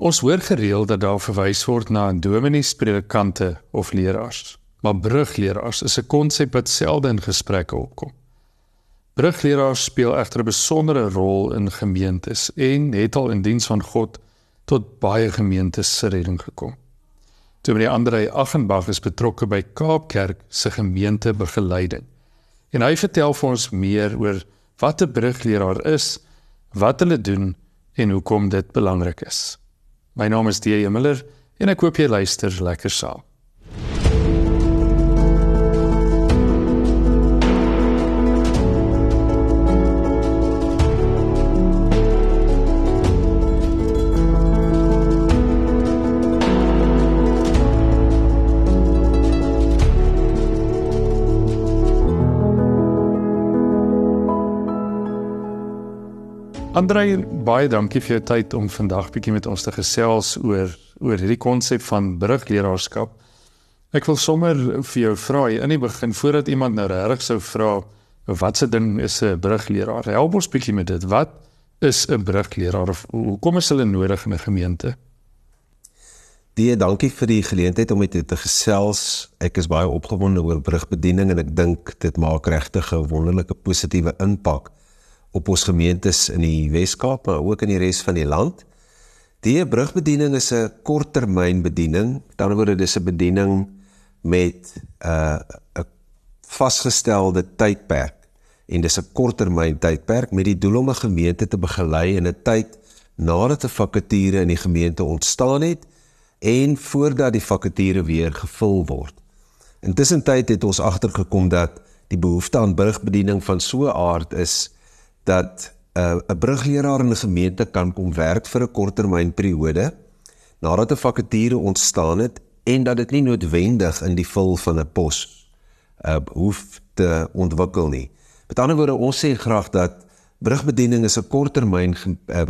Ons hoor gereeld dat daar verwys word na dominees, predikante of leraars. Maar brugleraars is 'n konsep wat selde in gesprekke opkom. Brugleraars speel egter 'n besondere rol in gemeentes en het al in diens van God tot baie gemeentes se redding gekom. Toe meneer Andrei Achenbach is betrokke by Kaapkerk se gemeentebegeleiding. En hy vertel vir ons meer oor wat 'n brugleraar is, wat hulle doen en hoekom dit belangrik is. My naam is D.J. Miller en ek hoop jy luister lekker saam. Andrei, baie dankie vir jou tyd om vandag bietjie met ons te gesels oor oor hierdie konsep van brugleraarskap. Ek wil sommer vir jou vra in die begin voordat iemand nou regtig sou vra wat se ding is 'n brugleraar? Help ons bietjie met dit. Wat is 'n brugleraar of hoekom is hulle nodig in 'n gemeente? Die dankie vir die geleentheid om met dit te gesels. Ek is baie opgewonde oor brugbediening en ek dink dit maak regtig 'n wonderlike positiewe impak op ons gemeentes in die Wes-Kaap maar ook in die res van die land. Die brugbediening is 'n korttermynbediening. Ander woorde, dis 'n bediening met 'n uh, 'n vasgestelde tydperk en dis 'n korttermyn tydperk met die doel om 'n gemeente te begelei in 'n tyd nadat 'n vakature in die gemeente ontstaan het en voordat die vakature weer gevul word. Intussen tyd het ons agtergekom dat die behoefte aan brugbediening van so 'n aard is dat 'n uh, 'n brugleraar in 'n gemeente kan kom werk vir 'n korttermynperiode nadat 'n vakature ontstaan het en dat dit nie noodwendig in die vul van 'n pos uh hoef te ontwikkel nie. Met ander woorde, ons sê graag dat brugbediening is 'n korttermyn uh,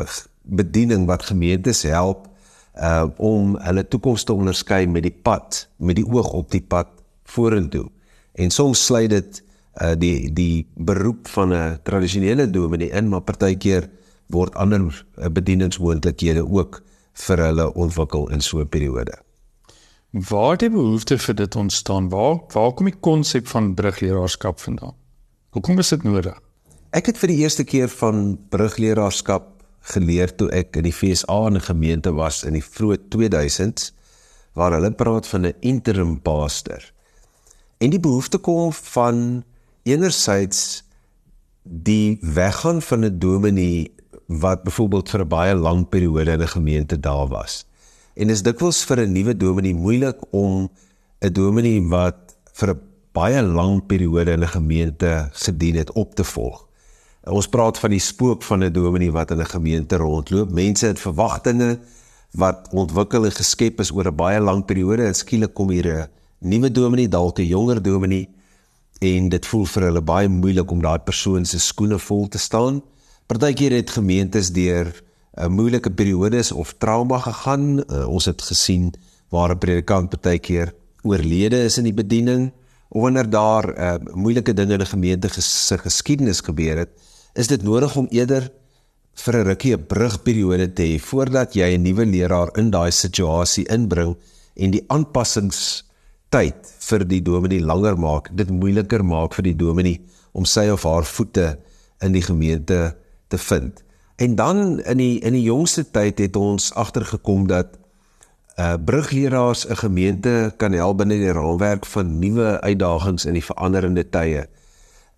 bediening wat gemeentes help uh om hulle toekoms te onderskei met die pad, met die oog op die pad vorentoe. En soms sluit dit uh die die beroep van 'n tradisionele dominee in, maar partykeer word ander uh, bedieningsmoontlikhede ook vir hulle ontwikkel in so 'n periode. Waar het die behoefte vir dit ontstaan? Waar waar kom die konsep van brugleraarskap vandaan? Hoekom is dit nodig? Ek het vir die eerste keer van brugleraarskap geleer toe ek in die FSA in 'n gemeente was in die vroeë 2000s waar hulle praat van 'n interim pastor. En die behoefte kom van enerzijds die weggaan van 'n dominee wat byvoorbeeld vir 'n baie lang periode in 'n gemeente daar was. En is dikwels vir 'n nuwe dominee moeilik om 'n dominee wat vir 'n baie lang periode in 'n gemeente gedien het op te volg. Ons praat van die spook van 'n dominee wat in 'n gemeente rondloop. Mense het verwagtinge wat ontwikkel en geskep is oor 'n baie lang periode en skielik kom hier 'n nuwe dominee, dalk 'n jonger dominee en dit voel vir hulle baie moeilik om daai persoon se skoene vol te staan. Partykeer het gemeentes deur 'n uh, moeilike periodes of trauma gegaan. Uh, ons het gesien waar 'n predikant partykeer oorlede is in die bediening of wanneer daar uh, moeilike dinge in 'n gemeente ges se geskiedenis gebeur het, is dit nodig om eerder vir 'n rukkie 'n brugperiode te hê voordat jy 'n nuwe leraar in daai situasie inbring en die aanpassings tyd vir die dominee langer maak, dit moeiliker maak vir die dominee om sy of haar voete in die gemeente te vind. En dan in die in die jongste tyd het ons agtergekom dat uh brugleraars 'n gemeente kan help binne die raamwerk van nuwe uitdagings in die veranderende tye.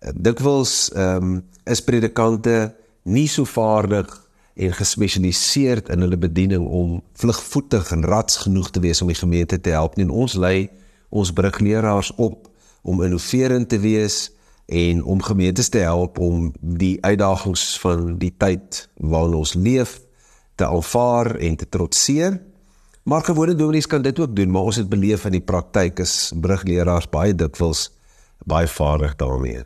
Uh, dikwels ehm um, is predikante nie so vaardig en gespesialiseerd in hulle bediening om vlugvoetig en rats genoeg te wees om die gemeente te help nie. En ons lei ons brugleraars op om innoverend te wees en om gemeentes te help om die uitdagings van die tyd waarin ons leef te aanvaar en te trotseer. Maar gewone dominees kan dit ook doen, maar ons het beleef in die praktyk is brugleraars baie dikwels baie vaardig daarmee.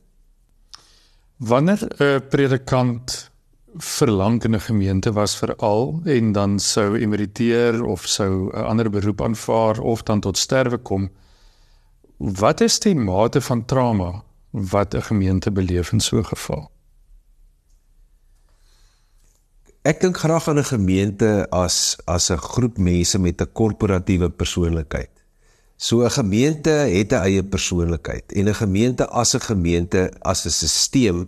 Wanneer 'n predikant verlang in 'n gemeente was veral en dan sou emeriteer of sou 'n ander beroep aanvaar of dan tot sterwe kom, Wat is die mate van trauma wat 'n gemeente beleef in so 'n geval? Ek dink graag aan 'n gemeente as as 'n groep mense met 'n korporatiewe persoonlikheid. So 'n gemeente het 'n eie persoonlikheid en 'n gemeente as 'n gemeente as 'n stelsel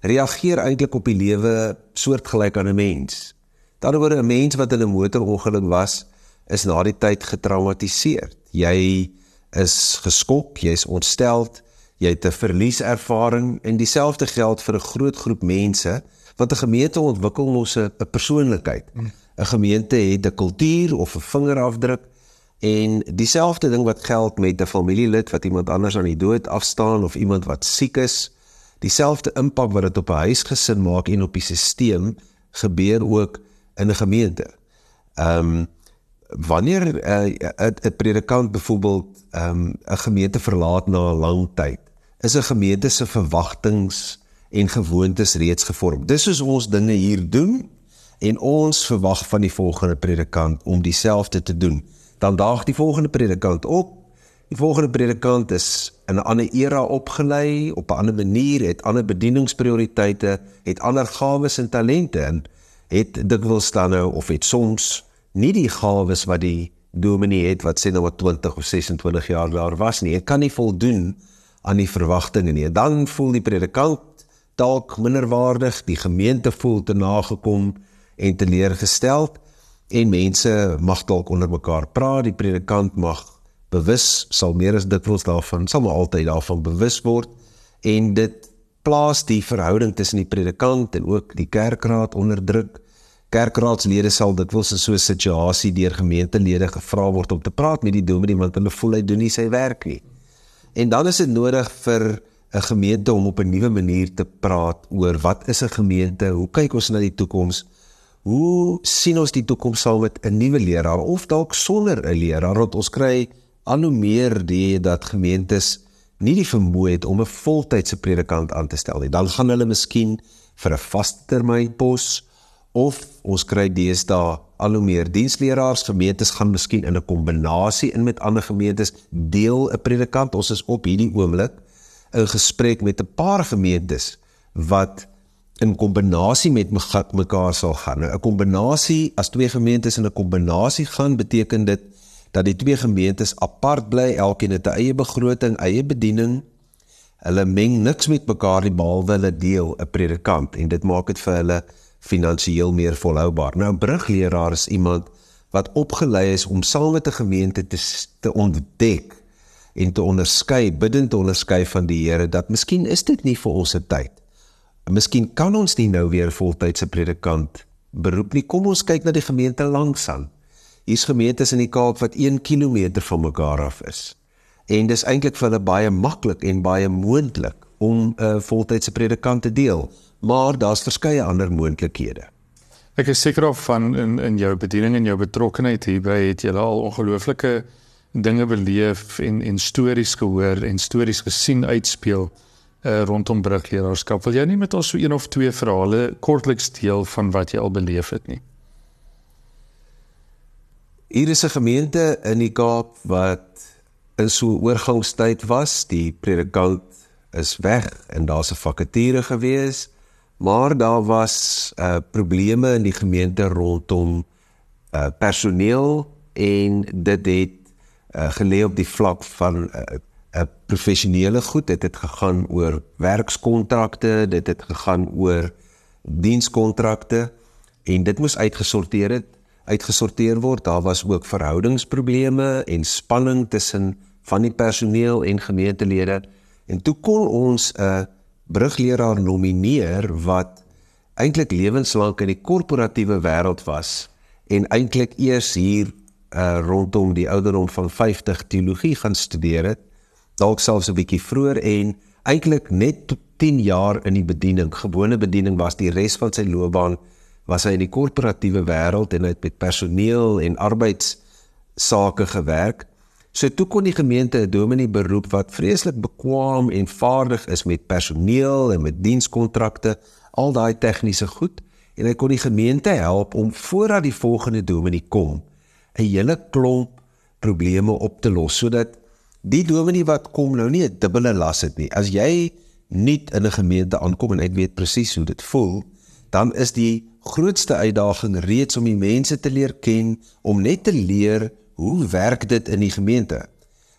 reageer eintlik op die lewe soortgelyk aan 'n mens. Daaroor 'n mens wat in 'n motorongeluk was, is na die tyd getraumatiseer. Jy is geskok, jy's ontsteld, jy het 'n verlieservaring en dieselfde geld vir 'n groot groep mense want 'n gemeente ontwikkel mos 'n persoonlikheid. 'n Gemeente het 'n kultuur of 'n vingerafdruk En dieselfde ding wat geld met 'n familielid wat iemand anders aan die dood afstaan of iemand wat siek is, dieselfde impak wat dit op 'n huisgesin maak en op die stelsel gebeur ook in 'n gemeente. Ehm um, wanneer 'n uh, 'n predikant byvoorbeeld ehm um, 'n gemeente verlaat na 'n lang tyd, is 'n gemeente se verwagtinge en gewoontes reeds gevorm. Dis soos ons dinge hier doen en ons verwag van die volgende predikant om dieselfde te doen dan daag die volgende predikant op. Die volgende predikant is in 'n ander era opgelei, op 'n ander manier, het ander bedieningsprioriteite, het ander gawes en talente en het dikwels dan nou of het soms nie die gawes wat die dominee het wat sê nou wat 20 of 26 jaar daar was nie. Hy kan nie voldoen aan die verwagtinge nie. Dan voel die predikant dalk minderwaardig, die gemeente voel te nagekom en teleurgesteld en mense mag dalk onder mekaar praat, die predikant mag bewus sal meer as dit wels daarvan, sal maar altyd daarvan bewus word en dit plaas die verhouding tussen die predikant en ook die kerkraad onder druk. Kerkraadslede sal dit wels in so 'n situasie deur gemeentelede gevra word om te praat met die dominee want hulle voel hy doen nie sy werk nie. En dan is dit nodig vir 'n gemeente om op 'n nuwe manier te praat oor wat is 'n gemeente? Hoe kyk ons na die toekoms? Hoe sien ons die toekoms saam met 'n nuwe leraar of dalk sonder 'n leraar wat ons kry al hoe meer die dat gemeentes nie die vermoë het om 'n voltydse predikant aan te stel nie. Dan gaan hulle miskien vir 'n vastermyn pos of ons kry deesdae al hoe meer diensleraars. Gemeentes gaan miskien in 'n kombinasie in met ander gemeentes deel 'n predikant. Ons is op hierdie oomblik in gesprek met 'n paar gemeentes wat in kombinasie met mekaar sal gaan. 'n kombinasie as twee gemeentes in 'n kombinasie gaan beteken dit dat die twee gemeentes apart bly, elkeen het 'n eie begroting, eie bediening. Hulle meng niks met mekaar nie behalwe hulle deel 'n predikant en dit maak dit vir hulle finansiëel meer volhoubaar. Nou 'n brugleraar is iemand wat opgelei is om saam met 'n gemeente te te ontdek en te onderskei, bidend te onderskei van die Here dat miskien is dit nie vir ons se tyd Miskien kan ons nie nou weer voltydse predikant beroep nie. Kom ons kyk na die gemeente langs aan. Hier's gemeentes in die Kaap wat 1 km van mekaar af is. En dis eintlik vir hulle baie maklik en baie moontlik om 'n uh, voltydse predikant te deel, maar daar's verskeie ander moontlikhede. Ek is seker of van in in jou bediening en jou betrokkeheid hierby het jy al ongelooflike dinge beleef en en stories gehoor en stories gesien uitspeel uh, rondom brugleraarskap. Wil jy nie met ons so een of twee verhale kortliks deel van wat jy al beleef het nie? Hier is 'n gemeente in die Kaap wat in so oorgangstyd was. Die predikant is weg en daar's 'n vakature gewees, maar daar was uh probleme in die gemeente rondom uh personeel en dit het uh gelê op die vlak van uh, 'n professionele goed, dit het gegaan oor werkskontrakte, dit het gegaan oor dienskontrakte en dit moes uitgesorteer het, uitgesorteer word. Daar was ook verhoudingsprobleme en spanning tussen van die personeel en gemeentelede. En toe kon ons 'n brugleraar nomineer wat eintlik lewenslank in die korporatiewe wêreld was en eintlik eers hier uh, rondom die ouderdom van 50 teologie gaan studeer het dalk selfs 'n bietjie vroeër en eintlik net 10 jaar in die bediening, gewone bediening was die res van sy loopbaan was hy in die korporatiewe wêreld en hy het met personeel en arbeids sake gewerk. So toe kon die gemeente 'n dominee beroep wat vreeslik bekwam en vaardig is met personeel en met dienskontrakte, al daai tegniese goed en hy kon die gemeente help om voordat die volgende dominee kom 'n hele klomp probleme op te los sodat die dominee wat kom nou nie 'n dubbele las het nie. As jy nie in 'n gemeente aankom en ek weet presies hoe dit voel, dan is die grootste uitdaging reeds om die mense te leer ken, om net te leer hoe werk dit in die gemeente.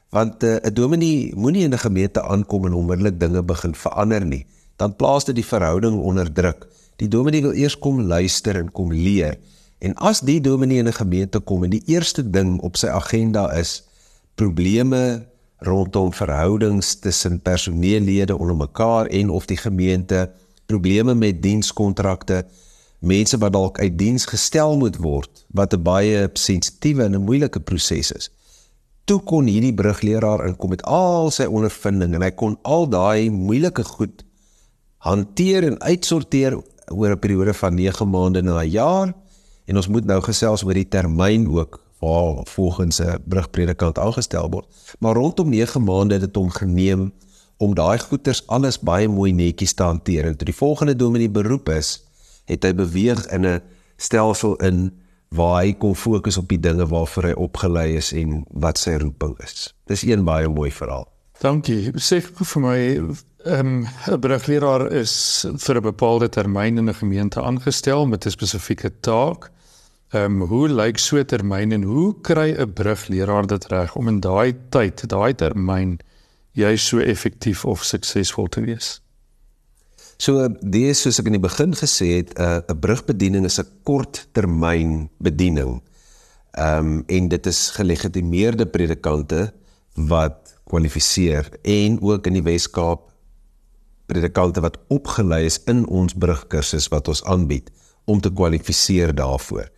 Want eh, 'n uh, dominee moenie in 'n gemeente aankom en onmiddellik dinge begin verander nie. Dan plaas dit die verhouding onder druk. Die dominee wil eers kom luister en kom leer. En as die dominee in 'n gemeente kom en die eerste ding op sy agenda is probleme rondom verhoudings tussen personeellede onder mekaar en of die gemeente, probleme met dienskontrakte, mense wat dalk uit diens gestel moet word, wat 'n baie sensitiewe en 'n moeilike proses is. Toe kon hierdie brugleraar inkom met al sy ondervinding en hy kon al daai moeilike goed hanteer en uitsorteer oor 'n periode van 9 maande na 'n jaar en ons moet nou gesels oor die termyn ook waar volgens 'n brugpredikant aangestel word. Maar rondom 9 maande het dit hom geneem om daai goeters alles baie mooi netjies te hanteer. En toe die volgende dominee beroep is, het hy beweeg in 'n stelsel in waar hy kon fokus op die dinge waarvoor hy opgelei is en wat sy roeping is. Dis een baie mooi verhaal. Dankie. Sê vir my ehm um, 'n brugleraar is vir 'n bepaalde termyn in 'n gemeente aangestel met 'n spesifieke taak. Ehm um, hoe lyk so 'n termyn en hoe kry 'n brugleraar dit reg om in daai tyd, daai termyn jy so effektief of suksesvol te wees? So dis soos ek in die begin gesê het, 'n uh, brugbediening is 'n korttermyn bediening. Ehm um, en dit is gelegitimeerde predikante wat kwalifiseer en ook in die Wes-Kaap predikante wat opgelei is in ons brugkursus wat ons aanbied om te kwalifiseer daarvoor.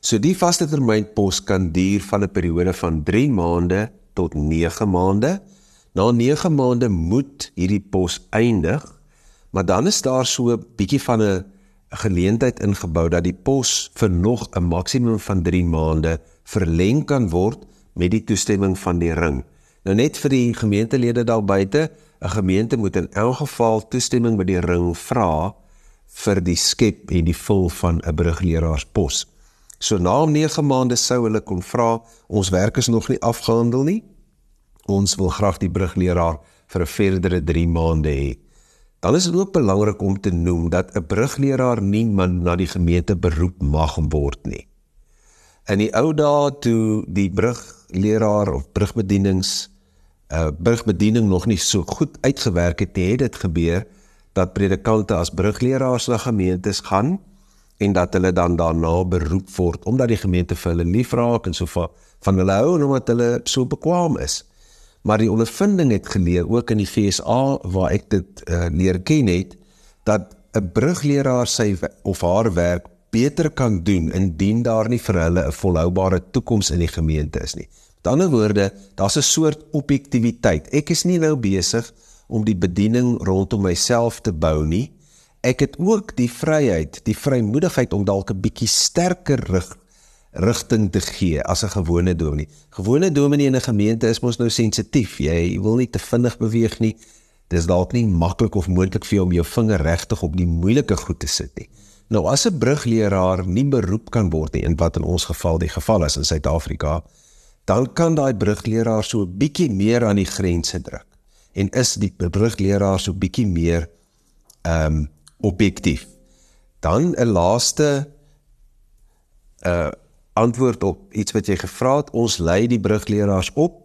So die vaste termyn pos kan duur van 'n periode van 3 maande tot 9 maande. Na 9 maande moet hierdie pos eindig, maar dan is daar so 'n bietjie van 'n geleentheid ingebou dat die pos vir nog 'n maksimum van 3 maande verleng kan word met die toestemming van die ring. Nou net vir die gemeentelede daar buite, 'n gemeente moet in elk geval toestemming by die ring vra vir die skep en die vul van 'n brugleerarspos. So na 9 maande sou hulle kon vra, ons werk is nog nie afgehandel nie. Ons wil graag die brugleraar vir 'n verdere 3 maande hê. Dan is dit ook belangrik om te noem dat 'n brugleraar nie man na die gemeente beroep mag word nie. In die ou dae toe die brugleraar of brugbedienings uh, brugbediening nog nie so goed uitgewerk het nie, het dit gebeur dat predikante as brugleraars na gemeentes gaan en dat hulle dan daarna beroep word omdat die gemeente vir hulle liefraak en so van, van hulle hou en omdat hulle so bekwam is. Maar die ondervinding het geleer ook in die FSA waar ek dit uh, leer ken het dat 'n brugleraar sy of haar werk beter kan doen indien daar nie vir hulle 'n volhoubare toekoms in die gemeente is nie. Met ander woorde, daar's 'n soort objektiviteit. Ek is nie nou besig om die bediening rondom myself te bou nie ek het ook die vryheid, die vrymoedigheid om dalk 'n bietjie sterker rig rigting te gee as 'n gewone dominee. Gewone dominee in 'n gemeente is mos nou sensitief. Jy wil nie te vinnig beweeg nie. Dis dalk nie maklik of moontlik vir jou om jou vinger regtig op die moeilike goed te sit nie. Nou as 'n brugleraar nie beroep kan word nie in wat in ons geval die geval is in Suid-Afrika, dan kan daai brugleraar so 'n bietjie meer aan die grense druk. En is die brugleraar so 'n bietjie meer ehm um, objektief. Dan 'n laaste uh antwoord op iets wat jy gevra het. Ons lei die brugleraars op.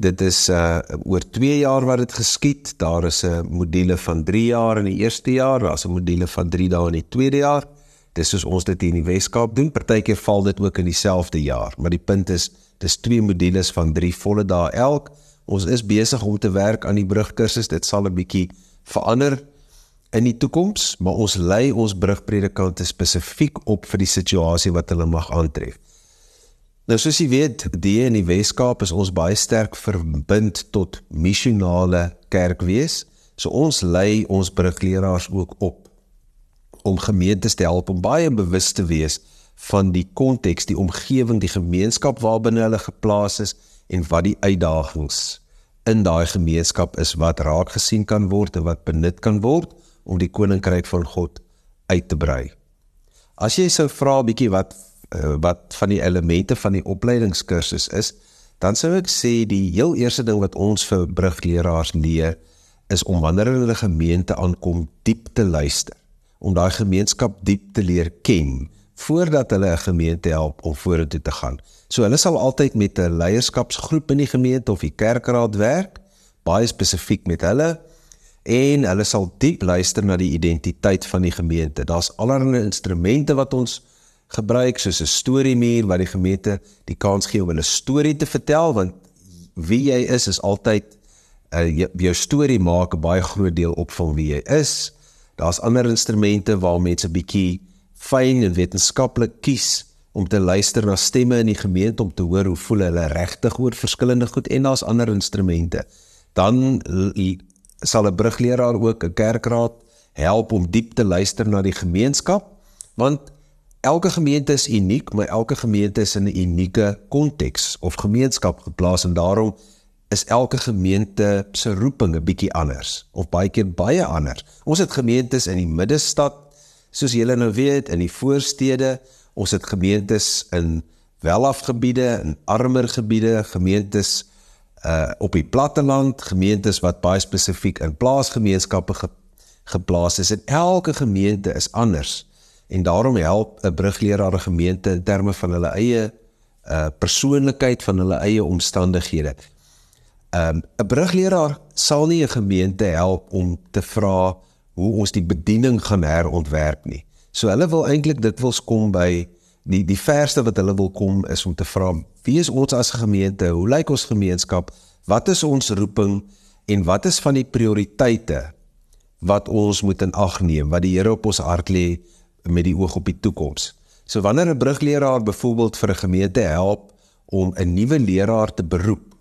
Dit is uh oor 2 jaar wat dit geskied. Daar is 'n module van 3 jaar in die eerste jaar, daar's 'n module van 3 dae in die tweede jaar. Dis soos ons dit hier in die Weskaap doen. Partykeer val dit ook in dieselfde jaar, maar die punt is dis twee modules van 3 volle dae elk. Ons is besig om te werk aan die brugkursus. Dit sal 'n bietjie verander in die toekoms, maar ons lei ons brugpredikante spesifiek op vir die situasie wat hulle mag aantref. Nou soos jy weet, die in die Weskaap is ons baie sterk verbind tot missionale kerkwees. So ons lei ons brugleraars ook op om gemeentes te help om baie bewus te wees van die konteks, die omgewing, die gemeenskap waarbinne hulle geplaas is en wat die uitdagings in daai gemeenskap is wat raak gesien kan word en wat benut kan word om die koninkryk van God uit te brei. As jy sou vra 'n bietjie wat uh, wat van die elemente van die opleidingskursus is, dan sou ek sê die heel eerste ding wat ons vir brugleraars leer is om wanneer hulle gemeente aankom diep te luister. om daai gemeenskap diep te leer ken voordat hulle 'n gemeente help om vorentoe te gaan. So hulle sal altyd met 'n leierskapsgroep in die gemeente of die kerkraad werk, baie spesifiek met hulle en hulle sal diep luister na die identiteit van die gemeente. Daar's allerlei instrumente wat ons gebruik soos 'n storiemuur wat die gemeente die kans gee om hulle storie te vertel want wie jy is is altyd uh, jou storie maak 'n baie groot deel op van wie jy is. Daar's ander instrumente waar mense bietjie fyn en wetenskaplik kies om te luister na stemme in die gemeente om te hoor hoe voel hulle regtig oor verskillende goed en daar's ander instrumente. Dan sal 'n brugleraar ook 'n kerkraad help om diep te luister na die gemeenskap want elke gemeente is uniek, maar elke gemeente is in 'n unieke konteks of gemeenskap geplaas en daarom is elke gemeente se roeping 'n bietjie anders of baie keer baie anders. Ons het gemeentes in die middestad, soos julle nou weet, in die voorstede, ons het gemeentes in welafgebiede en armer gebiede, gemeentes uh op die platteland, gemeentes wat baie spesifiek in plaasgemeenskappe ge, geplaas is. En elke gemeente is anders. En daarom help 'n brugleraar 'n gemeente in terme van hulle eie uh persoonlikheid, van hulle eie omstandighede. Um 'n brugleraar sal nie 'n gemeente help om te vra hoe ons die bediening gaan herontwerp nie. So hulle wil eintlik dit wils kom by die die verste wat hulle wil kom is om te vra wie is ons as gemeente? Hoe lyk ons gemeenskap? Wat is ons roeping en wat is van die prioriteite wat ons moet in ag neem wat die Here op ons hart lê met die oog op die toekoms? So wanneer 'n brugleraar byvoorbeeld vir 'n gemeente help om 'n nuwe leraar te beroep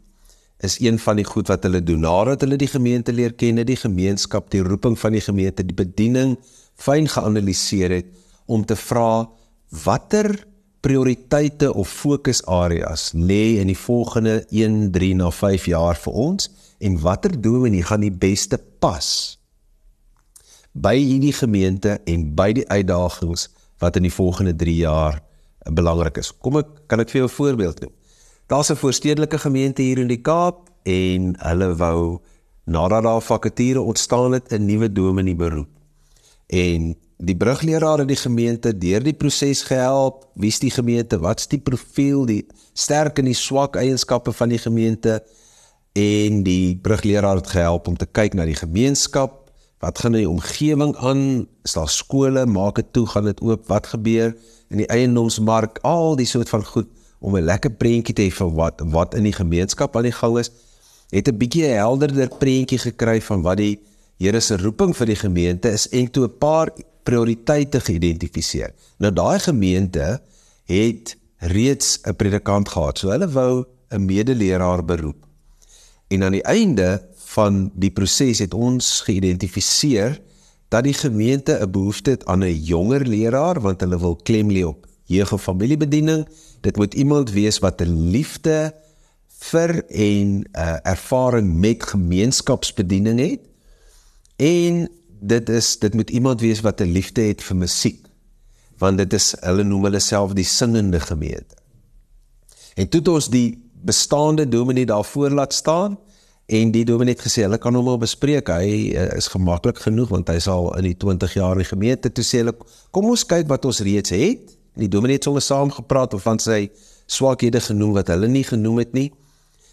is een van die goed wat hulle doen nadat hulle die gemeente leer ken, die gemeenskap, die roeping van die gemeente, die bediening fyn geanaliseer het om te vra watter prioriteite of fokusareas lê in die volgende 1, 3 na 5 jaar vir ons en watter dominee gaan die beste pas by hierdie gemeente en by die uitdagings wat in die volgende 3 jaar belangrik is. Kom ek kan ek vir jou 'n voorbeeld noem. Daar's 'n voorstedelike gemeente hier in die Kaap en hulle wou nadat daar vakature ontstaan het 'n nuwe dominee beroep. En die brugleraar in die gemeente deur die proses gehelp, wie's die gemeente, wat's die profiel, die sterk en die swak eienskappe van die gemeente? En die brugleraar het gehelp om te kyk na die gemeenskap, wat gaan in die omgewing aan, is daar skole, maak dit toe, gaan dit oop, wat gebeur? In die eiendomsmark, al die soort van goed om 'n lekker prentjie te hê van wat wat in die gemeenskap aan die gang is, het 'n bietjie 'n helderder prentjie gekry van wat die Here se roeping vir die gemeente is en toe 'n paar prioriteite geïdentifiseer. Nou daai gemeente het reeds 'n predikant gehad. So hulle wou 'n medeleraar beroep. En aan die einde van die proses het ons geïdentifiseer dat die gemeente 'n behoefte het aan 'n jonger leraar want hulle wil klem lê op jeug- en familiebediening dit moet iemand wees wat 'n liefde vir en 'n uh, ervaring met gemeenskapsbediening het en dit is dit moet iemand wees wat 'n liefde het vir musiek want dit is hulle noem hulle self die singende gemeente en toe het ons die bestaande dominee daarvoor laat staan en die dominee het gesê hulle kan hom wel bespreek hy uh, is gemaklik genoeg want hy sal in die 20 jaar in die gemeente toe sê hulle kom ons kyk wat ons reeds het En die dominee het sommer saam gepraat of van sy swakhede genoem wat hulle nie genoem het nie.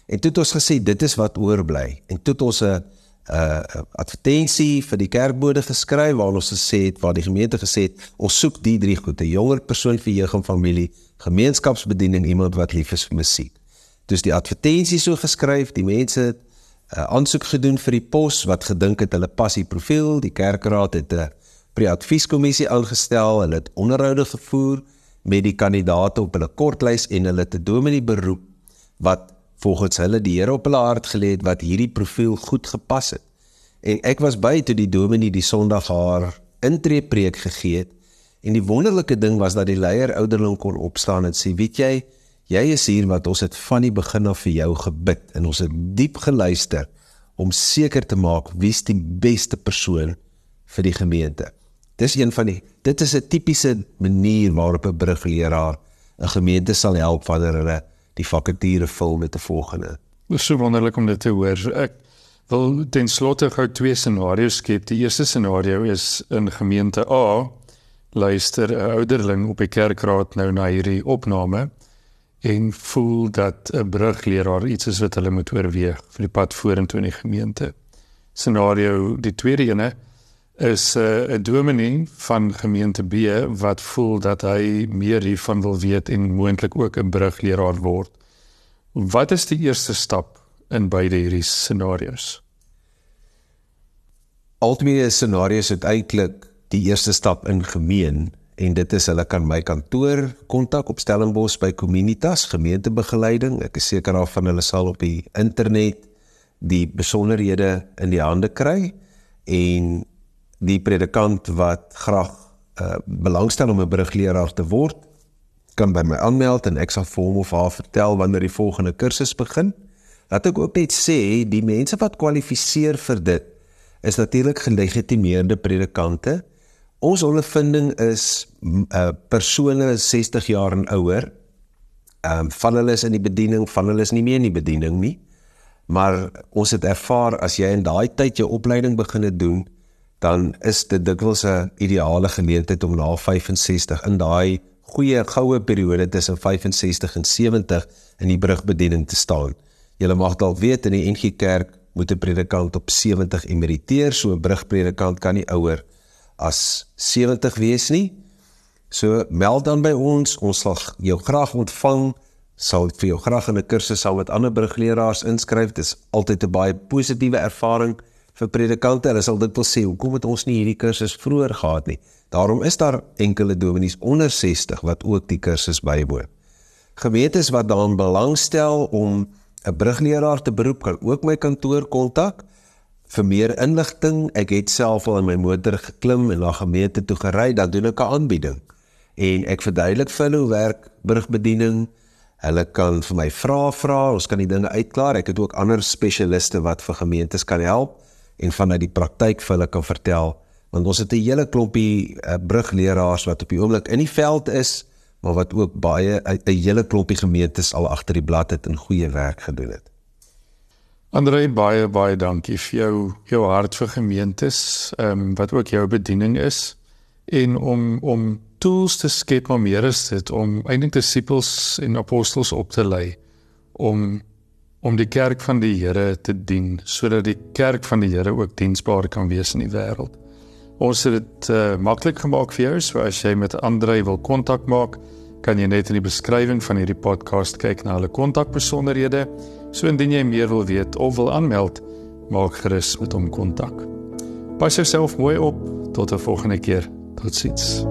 En toe het ons gesê dit is wat oorbly. En toe het ons 'n 'n advertensie vir die kerkbode geskryf waar ons gesê het waar die gemeente gesê het ons soek die drie goed: 'n jonger persoon vir jeug en familie, gemeenskapsbediening, iemand wat lief is vir musiek. Dus die advertensie so geskryf, die mense het 'n uh, aansoek gedoen vir die pos wat gedink het hulle pas die profiel, die kerkraad het 'n pre-advieskommissie aangestel, hulle het onderhoude gevoer met die kandidaate op hulle kortlys en hulle te dominee beroep wat volgens hulle die Here op hulle hart gelê het wat hierdie profiel goed gepas het. En ek was by toe die dominee die Sondag haar intree preek gegee het en die wonderlike ding was dat die leier ouderling kon opstaan en sê, "Weet jy, jy is hier wat ons het van die begin af vir jou gebid en ons het diep geluister om seker te maak wie's die beste persoon vir die gemeente." Dis een van die dit is 'n tipiese manier waarop 'n brugleraar 'n gemeente sal help wanneer hulle die vakature vul met 'n volgende. Dit is so wonderlik om dit te hoor. Ek Wel ten slotte gou twee scenario's skep. Die eerste scenario is in gemeente A luister 'n ouderling op die kerkraad nou na hierdie opname en voel dat 'n brugleraar iets is wat hulle moet oorweeg vir die pad vorentoe in die gemeente. Scenario die tweede ene is eh, 'n uh, dominee van gemeente B wat voel dat hy meer hiervan wil weet en moontlik ook 'n brugleraar word. Wat is die eerste stap in beide hierdie scenario's? Altmee scenario's het eintlik die eerste stap in gemeen en dit is hulle kan my kantoor kontak op Stellenbosch by Communitas gemeentebegeleiding. Ek is seker daarvan hulle sal op die internet die besonderhede in die hande kry en die predikant wat graag uh, belangstel om 'n brugleraar te word kan by my aanmeld en ek sal vir hom of haar vertel wanneer die volgende kursus begin. Laat ek ook net sê die mense wat kwalifiseer vir dit is natuurlik gelegitimeerde predikante. Ons ondervinding is uh, persone 60 jaar en ouer. Ehm um, van hulle is in die bediening, van hulle is nie meer in die bediening nie. Maar ons het ervaar as jy in daai tyd jou opleiding begine doen, dan is dit dikwels 'n ideale geleentheid om na 65 in daai goeie goue periode tussen 65 en 70 in die brugbediening te staan. Julle mag dalk weet in die NG Kerk moet 'n predikant op 70 emeriteer, so 'n brugpredikant kan nie ouer as 70 wees nie. So meld dan by ons, ons sal jou graag ontvang sal vir jou graag 'n kursus saam met ander brugleraars inskryf. Dit is altyd 'n baie positiewe ervaring vir predikante. Hulle sal dit wil sê, hoekom het ons nie hierdie kursus vroeër gehad nie? Daarom is daar enkele dominees onder 60 wat ook die kursus bywoon. Gemeentes wat daaraan belangstel om 'n brugleraar te beroep, kan ook my kantoor kontak vir meer inligting. Ek het self al in my motor geklim en na gemeente toe gery, dan doen ek 'n aanbieding. En ek verduidelik vir hulle hoe werk brugbediening Hulle kan vir my vra vra, ons kan die dinge uitklaar. Ek het ook ander spesialiste wat vir gemeentes kan help en vanuit die praktyk vir hulle kan vertel want ons het 'n hele klompie uh, brugleraars wat op die oomblik in die veld is, maar wat ook baie 'n hele klompie gemeentes al agter die blad het en goeie werk gedoen het. Andre baie baie dankie vir jou jou hart vir gemeentes, ehm um, wat ook jou bediening is en om om tools te skep om meer is dit om eintlik disippels en apostels op te lei om om die kerk van die Here te dien sodat die kerk van die Here ook diensbaar kan wees in die wêreld. Ons het dit uh, maklik gemaak vir jou, so as jy met Andre wil kontak maak, kan jy net in die beskrywing van hierdie podcast kyk na hulle kontakbesonderhede. So indien jy meer wil weet of wil aanmeld, maak gerus met hom kontak. Pas jouself mooi op tot 'n volgende keer. Totsiens.